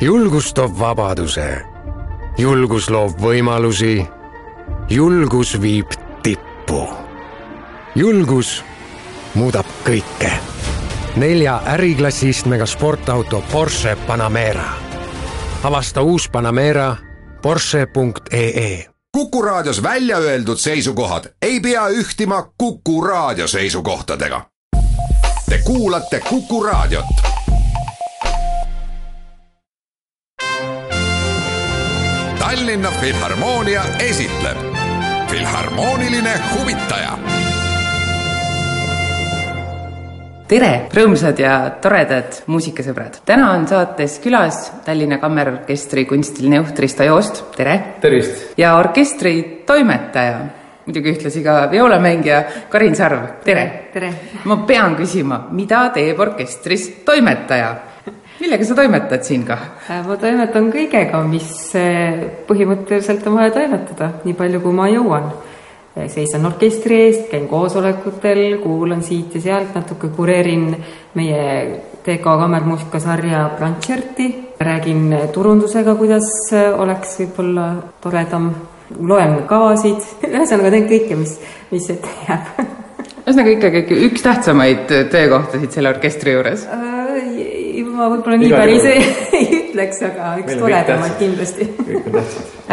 julgus toob vabaduse, julgus loob võimalusi, julgus viib tippu. julgus muudab kõike. nelja äriklassi istmega sportauto Porsche Panamera. avasta uus Panamera Porsche.ee Kuku Raadios välja öeldud seisukohad ei pea ühtima Kuku Raadio seisukohtadega. Te kuulate Kuku Raadiot. Tallinna Filharmoonia esitleb Filharmooniline huvitaja tere, rõõmsad ja toredad muusikasõbrad! täna on saates külas Tallinna Kammerorkestri kunstiline juht Risto Joost, tere! tervist! ja orkestri toimetaja, muidugi ühtlasi ka violamängija Karin Sarv, tere! tere! ma pean küsima, mida teeb orkestris toimetaja? Millega sa toimetad siin ka? ma toimetan kõigega, mis eh, põhimõtteliselt on vaja toimetada, nii palju kui ma jõuan. Seisan orkestri eest, käin koosolekutel, kuulan siit ja sealt natuke, kureerin meie TK kammermuusikasarja Blancherti, räägin turundusega, kuidas oleks võib-olla toredam, loen kavasid, ühesõnaga teen kõike, mis, mis ette jääb. Ühesõnaga ikkagi üks tähtsamaid töökohtasid selle orkestri juures. Äh, ma võib-olla nii päris ei, ei ütleks, aga üks toredamaid kindlasti.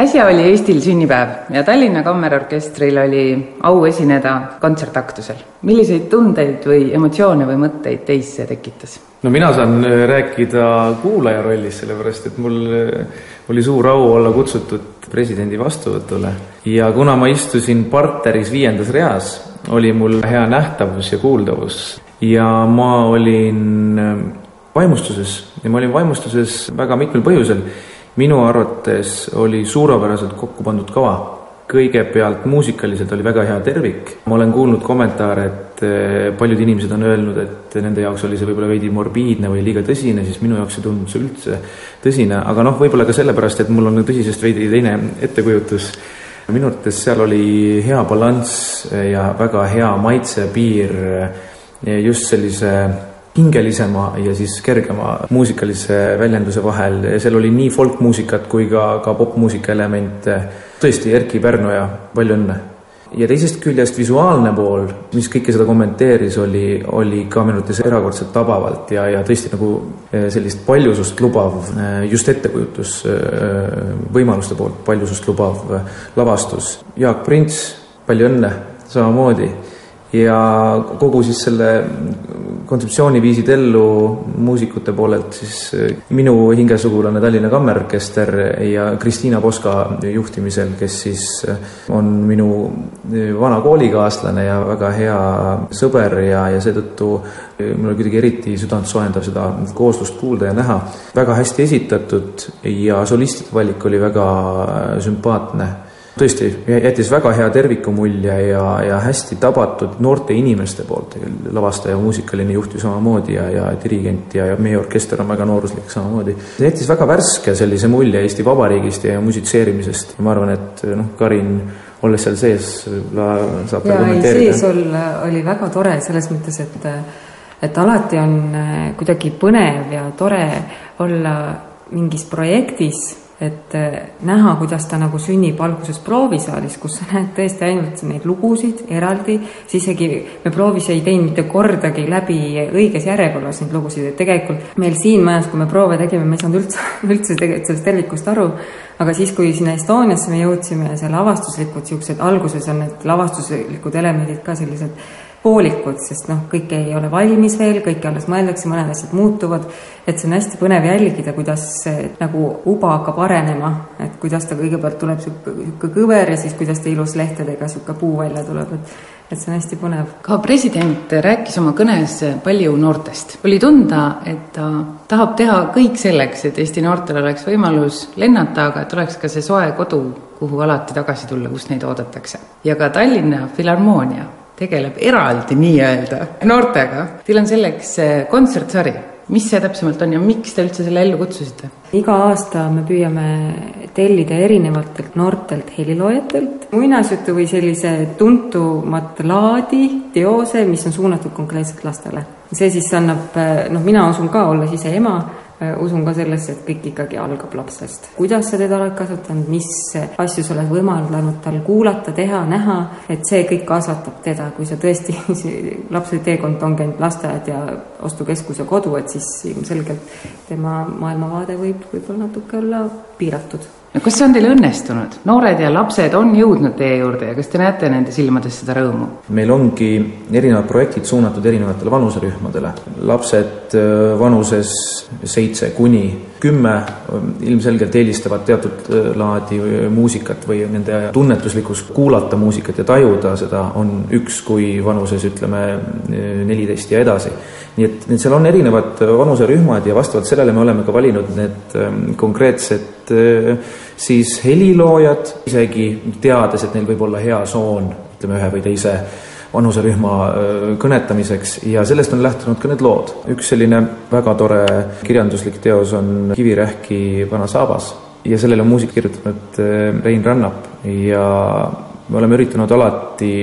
äsja oli Eestil sünnipäev ja Tallinna Kammerorkestril oli au esineda kontsertaktusel. milliseid tundeid või emotsioone või mõtteid teis see tekitas? no mina saan äh, rääkida kuulaja rollis, sellepärast et mul äh, oli suur au olla kutsutud presidendi vastuvõtule ja kuna ma istusin parteris viiendas reas, oli mul hea nähtavus ja kuuldavus ja ma olin äh, vaimustuses ja ma olin vaimustuses väga mitmel põhjusel. minu arvates oli suurepäraselt kokku pandud kava. kõigepealt muusikaliselt oli väga hea tervik, ma olen kuulnud kommentaare, et eh, paljud inimesed on öelnud, et nende jaoks oli see võib-olla veidi morbiidne või liiga tõsine, siis minu jaoks ei tundunud see üldse tõsine, aga noh, võib-olla ka sellepärast, et mul on tõsisest veidi teine ettekujutus minu arvates seal oli hea balanss ja väga hea maitsepiir just sellise hingelisema ja siis kergema muusikalise väljenduse vahel. seal oli nii folkmuusikat kui ka, ka popmuusika elemente. tõesti, Erkki Pärnoja, palju õnne! ja teisest küljest visuaalne pool, mis kõike seda kommenteeris, oli, oli ka minu arvates erakordselt tabavalt ja, ja tõesti nagu eh, sellist paljusust lubav, eh, just ettekujutus eh, võimaluste poolt paljusust lubav lavastus. Jaak Prints, palju õnne, samamoodi ja kogu siis selle kontseptsiooni viisid ellu muusikute poolelt siis eh, minu hingesugulane Tallinna Kammerorkester ja Kristiina Poska juhtimisel, kes siis eh, on minu eh, vana koolikaaslane ja väga hea sõber ja, ja seetõttu mul oli kuidagi eriti südantsoojendav seda kooslust kuulda ja näha. väga hästi esitatud ja solistide valik oli väga sümpaatne tõesti, jättis väga hea tervikumulje ja, ja hästi tabatud noorte inimeste poolt, lavastaja, muusikaline juht ju samamoodi ja, ja dirigent ja, ja meie orkester on väga nooruslik samamoodi. see jättis väga värske sellise mulje Eesti Vabariigist ja musitseerimisest. ma arvan, et noh, Karin olles seal sees, võib-olla saab ja ei, sees olla oli väga tore selles mõttes, et et alati on kuidagi põnev ja tore olla mingis projektis et eh, näha, kuidas ta nagu sünnib alguses proovisaalis, kus sa näed tõesti ainult neid lugusid eraldi, isegi me proovis ei teinud mitte kordagi läbi õiges järjekorras neid lugusid, et tegelikult meil siin majas, kui me proove tegime, me ei saanud üldse, üldse tegelikult sellest tervikust aru, aga siis, kui sinna Estoniasse me jõudsime ja seal lavastuslikud niisugused, alguses on need lavastuslikud elemendid ka sellised poolikud, sest noh, kõik ei ole valmis veel, kõike alles mõeldakse, mõned asjad muutuvad, et see on hästi põnev jälgida, kuidas see nagu uba hakkab arenema, et kuidas ta kõigepealt tuleb niisugune kõver ja siis kuidas ta ilus lehtedega niisugune puu välja tuleb, et et see on hästi põnev. ka president rääkis oma kõnes palju noortest. oli tunda, et ta tahab teha kõik selleks, et Eesti noortel oleks võimalus lennata, aga et oleks ka see soe kodu, kuhu alati tagasi tulla, kus neid oodatakse. ja ka Tallinna Filharmoonia tegeleb eraldi nii-öelda noortega. Teil on selleks eh, kontsertsari, mis see täpsemalt on ja miks te üldse selle ellu kutsusite? iga aasta me püüame tellida erinevatelt noortelt heliloojatelt muinasjutu või sellise tuntumat laadi teose, mis on suunatud konkreetselt lastele. see siis annab, eh, noh, mina usun ka, olles ise ema, usun ka sellesse, et kõik ikkagi algab lapsest. kuidas sa teda oled kasvatanud, mis asju sa oled võimaldanud tal kuulata, teha, näha, et see kõik kasvatab teda, kui sa tõesti, lapse teekond ongi ainult lasteaed ja ostukeskus ja kodu, et siis ilmselgelt tema maailmavaade võib võib-olla natuke olla piiratud no kas see on teil õnnestunud, noored ja lapsed on jõudnud teie juurde ja kas te näete nende silmades seda rõõmu? meil ongi erinevad projektid suunatud erinevatele vanuserühmadele. lapsed äh, vanuses seitse kuni kümme äh, ilmselgelt eelistavad teatud äh, laadi muusikat või nende tunnetuslikkus kuulata muusikat ja tajuda seda on üks kui vanuses ütleme neliteist ja edasi. nii et, et seal on erinevad vanuserühmad ja vastavalt sellele me oleme ka valinud need konkreetsed siis heliloojad, isegi teades, et neil võib olla hea soon, ütleme, ühe või teise vanuserühma kõnetamiseks ja sellest on lähtunud ka need lood. üks selline väga tore kirjanduslik teos on Kivirähki Vana saabas ja sellele on muusika kirjutanud Rein Rannap ja me oleme üritanud alati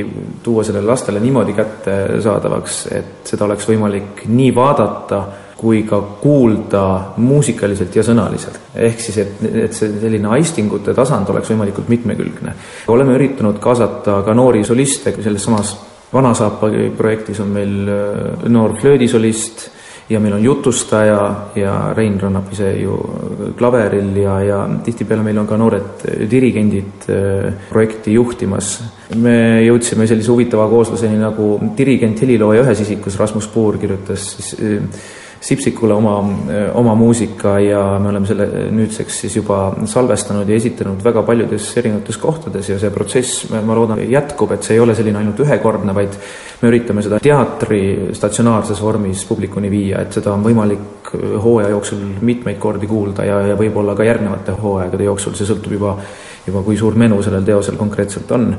tuua sellele lastele niimoodi kättesaadavaks, et seda oleks võimalik nii vaadata kui ka kuulda muusikaliselt ja sõnaliselt. ehk siis, et, et see selline aistingute tasand oleks võimalikult mitmekülgne. oleme üritanud kaasata ka noori soliste, selles samas Vanasaapa projektis on meil äh, noor flöödisolist ja meil on jutustaja ja Rein Rannap ise ju klaveril ja, ja tihtipeale meil on ka noored dirigendid äh, projekti juhtimas. me jõudsime sellise huvitava koosluseni nagu dirigent helilooja ühes isikus, Rasmus Puur kirjutas siis äh, Sipsikule oma, oma muusika ja me oleme selle nüüdseks siis juba salvestanud ja esitanud väga paljudes erinevates kohtades ja see protsess, ma loodan, jätkub, et see ei ole selline ainult ühekordne, vaid me üritame seda teatri statsionaarses vormis publikuni viia, et seda on võimalik hooaja jooksul mitmeid kordi kuulda ja, ja võib-olla ka järgnevate hooaegade jooksul, see sõltub juba, juba kui suur menu sellel teosel konkreetselt on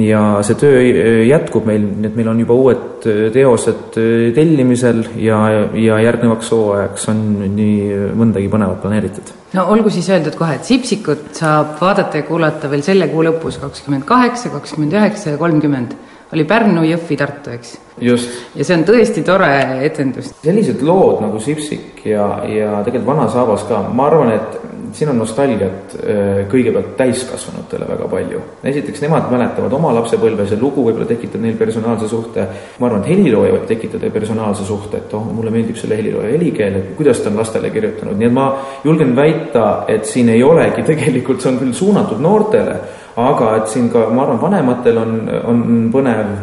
ja see töö äh, jätkub meil, nii et meil on juba uued äh, teosed äh, tellimisel ja, ja järgnevaks hooajaks on nii mõndagi põnevat planeeritud. no olgu siis öeldud kohe, et Sipsikut saab vaadata ja kuulata veel selle kuu lõpus, kakskümmend kaheksa, kakskümmend üheksa ja kolmkümmend oli Pärnu, Jõhvi, Tartu, eks? ja see on tõesti tore etendus. sellised lood nagu Sipsik ja, ja tegelikult Vana Saabas ka, ma arvan, et siin on nostalgiat äh, kõigepealt täiskasvanutele väga palju. esiteks nemad mäletavad oma lapsepõlve, see lugu võib-olla tekitab neil personaalse suhte, ma arvan, et helilooja võib tekitada personaalse suhte, et oh, mulle meeldib selle helilooja helikeel, et kuidas ta on lastele kirjutanud, nii et ma julgen väita, et siin ei olegi tegelikult, see on küll suunatud noortele, aga et siin ka, ma arvan, vanematel on, on põnev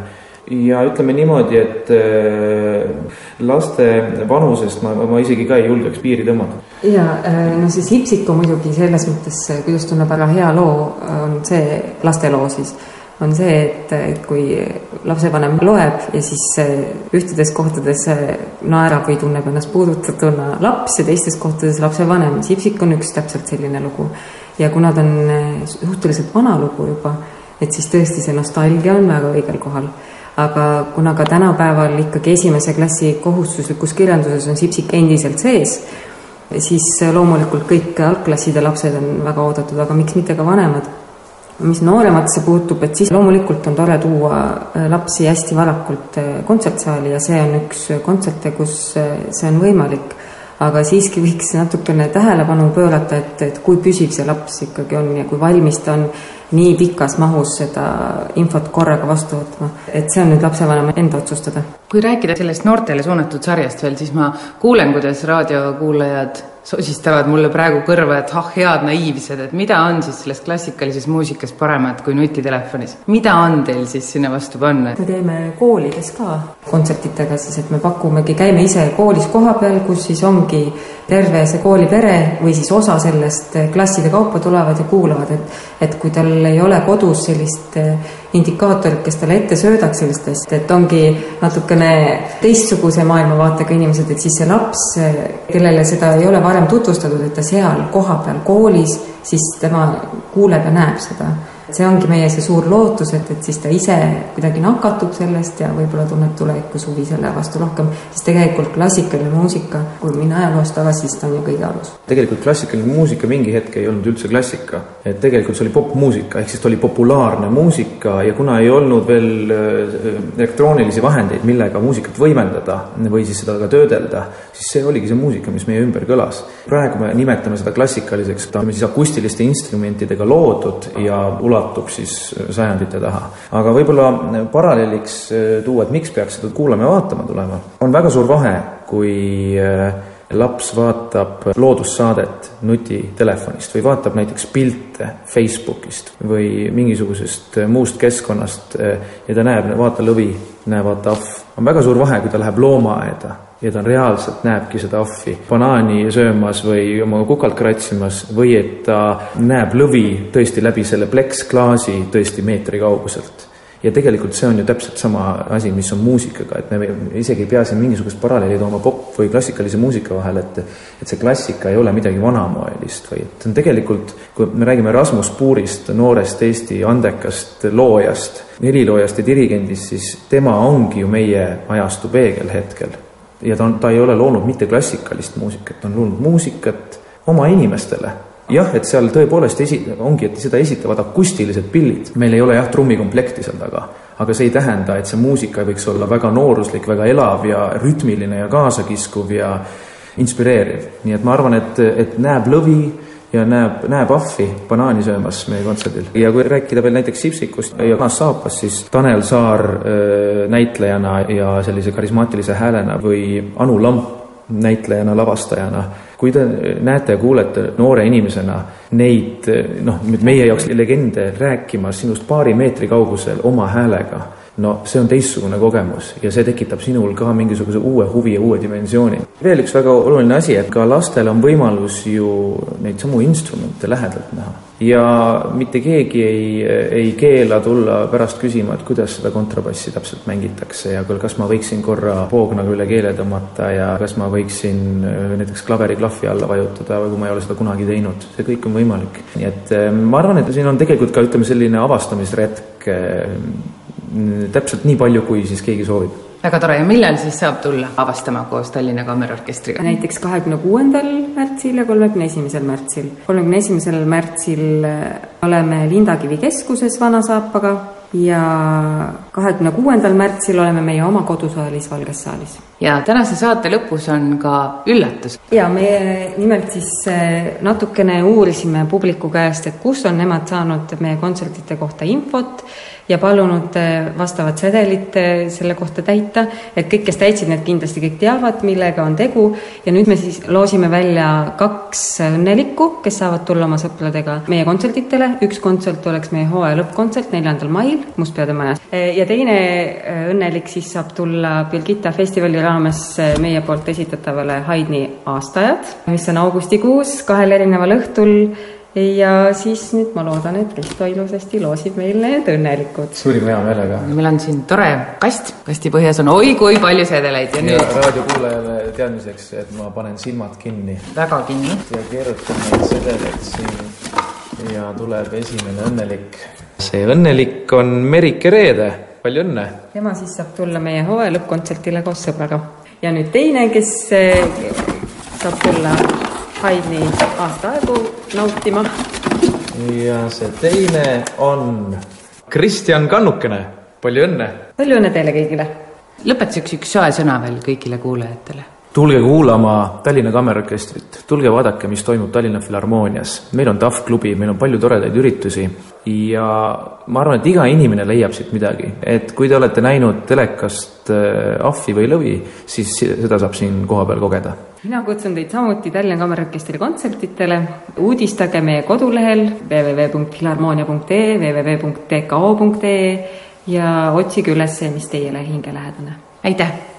ja ütleme niimoodi, et äh, laste vanusest ma, ma isegi ka ei julgeks piiri tõmmata. ja äh, no see Sipsiku muidugi selles mõttes, kuidas tunneb ära hea loo, on see lasteloo siis, on see, et, kui lapsevanem loeb ja siis äh, ühtedes kohtades naerab või tunneb ennast puudutatuna laps ja teistes kohtades lapsevanem. Sipsik on üks täpselt selline lugu ja kuna ta on suhteliselt vana lugu juba, et siis tõesti see nostalgia on väga õigel kohal aga kuna ka tänapäeval ikkagi esimese klassi kohustuslikus kirjanduses on Sipsik endiselt sees, siis loomulikult kõik algklasside lapsed on väga oodatud, aga miks mitte ka vanemad. mis noorematesse puutub, et siis loomulikult on tore tuua äh, lapsi hästi varakult äh, kontsertsaali ja see on üks kontserte, kus äh, see on võimalik aga siiski võiks natukene tähelepanu pöörata, et, et kui püsiv see laps ikkagi on ja kui valmis ta on nii pikas mahus seda infot korraga vastu võtma, et see on nüüd lapsevanema enda otsustada. kui rääkida sellest noortele suunatud sarjast veel, siis ma kuulen, kuidas raadiokuulajad sosistavad mulle praegu kõrva, et ah, head naiivsed, et mida on siis selles klassikalises muusikas paremat kui nutitelefonis. mida on teil siis sinna vastu panna? me teeme koolides ka kontsertidega siis, et me pakumegi, käime ise koolis kohapeal, kus siis ongi terve see koolipere või siis osa sellest klasside kaupa tulevad ja kuulavad, et et kui tal ei ole kodus sellist indikaatorit, kes talle ette söödaks sellist asja, et ongi natukene teistsuguse maailmavaatega inimesed, et siis see laps, kellele seda ei ole varem tutvustatud, et ta seal kohapeal koolis, siis tema kuuleb ja näeb seda see ongi meie see suur lootus, et, et siis ta ise kuidagi nakatub sellest ja võib-olla tunneb tulevikus huvi selle vastu rohkem, sest tegelikult klassikaline muusika, kui minna ajaloos tagasi, siis ta on ju kõige alus. tegelikult klassikaline muusika mingi hetk ei olnud üldse klassika, et tegelikult see oli popmuusika, ehk siis ta oli populaarne muusika ja kuna ei olnud veel äh, elektroonilisi vahendeid, millega muusikat võimendada või siis seda ka töödelda, siis see oligi see muusika, mis meie ümber kõlas. praegu me nimetame seda klassikaliseks, ta on siis akustiliste instrumentidega loodud ja ulatub siis sajandite taha. aga võib-olla paralleeliks tuua, et miks peaks seda kuulama ja vaatama tulema, on väga suur vahe, kui laps vaatab loodussaadet nutitelefonist või vaatab näiteks pilte Facebookist või mingisugusest muust keskkonnast ja ta näeb, vaata lõvi, näe, vaata ahv. on väga suur vahe, kui ta läheb loomaaeda ja ta reaalselt näebki seda ahvi banaani söömas või oma kukalt kratsimas või et ta näeb lõvi tõesti läbi selle pleksklaasi tõesti meetri kauguselt ja tegelikult see on ju täpselt sama asi, mis on muusikaga, et me isegi ei pea siin mingisugust paralleeli tooma pop- või klassikalise muusika vahel, et et see klassika ei ole midagi vanamoelist või et see on tegelikult, kui me räägime Rasmus Puurist, noorest Eesti andekast loojast, heliloojast ja dirigendist, siis tema ongi ju meie ajastu peegel hetkel. Ja ta on, ta ei ole loonud mitte klassikalist muusikat, ta on loonud muusikat oma inimestele jah, et seal tõepoolest esi-, ongi, et seda esitavad akustilised pillid, meil ei ole jah, trummikomplekti seal taga, aga see ei tähenda, et see muusika võiks olla väga nooruslik, väga elav ja rütmiline ja kaasakiskuv ja inspireeriv. nii et ma arvan, et, et näeb lõvi ja näeb, näeb ahvi banaani söömas meie kontserdil. ja kui rääkida veel näiteks Sipsikust ja Janas Saapast, siis Tanel Saar näitlejana ja sellise karismaatilise häälena või Anu Lamp näitlejana, lavastajana kui te näete ja kuulete noore inimesena neid noh, nüüd meie jaoks legende rääkimas sinust paari meetri kaugusel oma häälega, no see on teistsugune kogemus ja see tekitab sinul ka mingisuguse uue huvi ja uue dimensiooni. veel üks väga oluline asi, et ka lastel on võimalus ju neid samu instrumente lähedalt näha ja mitte keegi ei, ei keela tulla pärast küsima, et kuidas seda kontrabassi täpselt mängitakse ja kas ma võiksin korra poognaga üle keele tõmmata ja kas ma võiksin äh, näiteks klaveri klahvi alla vajutada, kui ma ei ole seda kunagi teinud, see kõik on võimalik. nii et äh, ma arvan, et siin on tegelikult ka ütleme, selline avastamisretk äh, täpselt nii palju, kui siis keegi soovib väga tore ja millal siis saab tulla avastama koos Tallinna Kammerorkestriga? näiteks kahekümne kuuendal märtsil ja kolmekümne esimesel märtsil. kolmekümne esimesel märtsil oleme Lindakivi keskuses Vana-Saapaga ja kahekümne kuuendal märtsil oleme meie oma kodusaalis Valges saalis. Ja tänase saate lõpus on ka üllatus. ja meie nimelt siis eh, natukene uurisime publiku käest, et kus on nemad saanud meie kontsertide kohta infot ja palunud eh, vastavat sedelit eh, selle kohta täita, et kõik, kes täitsid, need kindlasti kõik teavad, millega on tegu. Ja nüüd me siis loosime välja kaks õnnelikku, kes saavad tulla oma sõpradega meie kontsertidele, üks kontsert oleks meie hooaja lõppkontsert neljandal mail Mustpeade majas. Ja teine õnnelik siis saab tulla Birgitta festivali raames meie poolt esitatavale Haidni aastaajad, mis on augustikuus kahel erineval õhtul ja siis nüüd ma loodan, et Risto ilusasti loosib meil need õnnelikud. suurima heameelega. meil on siin tore kast, kasti põhjas on oi kui palju sedeleid ja, ja nüüd. raadiokuulajale teadmiseks, et ma panen silmad kinni. väga kinni. ja keerutan neid sedeleid siin ja tuleb esimene õnnelik. see õnnelik on Merike Reede, palju õnne! tema siis saab tulla meie hooaja lõppkontsertile koos sõbraga. ja nüüd teine, kes eh, saab tulla Haidni aastaaegu nautima. ja see teine on Kristjan Kannukene, palju õnne! palju õnne teile kõigile! lõpetuseks üks soe sõna veel kõigile kuulajatele tulge kuulama Tallinna Kammerorkestrit, tulge vaadake, mis toimub Tallinna Filharmoonias. meil on TAF klubi, meil on palju toredaid üritusi ja ma arvan, et iga inimene leiab siit midagi. et kui te olete näinud telekast äh, ahvi või lõvi, siis seda saab siin kohapeal kogeda. mina kutsun teid samuti Tallinna Kammerorkestri kontsertidele, uudistage meie kodulehel www.filharmoonia.ee, www.tko.ee ja otsige üles, mis teile hingelähedane. aitäh!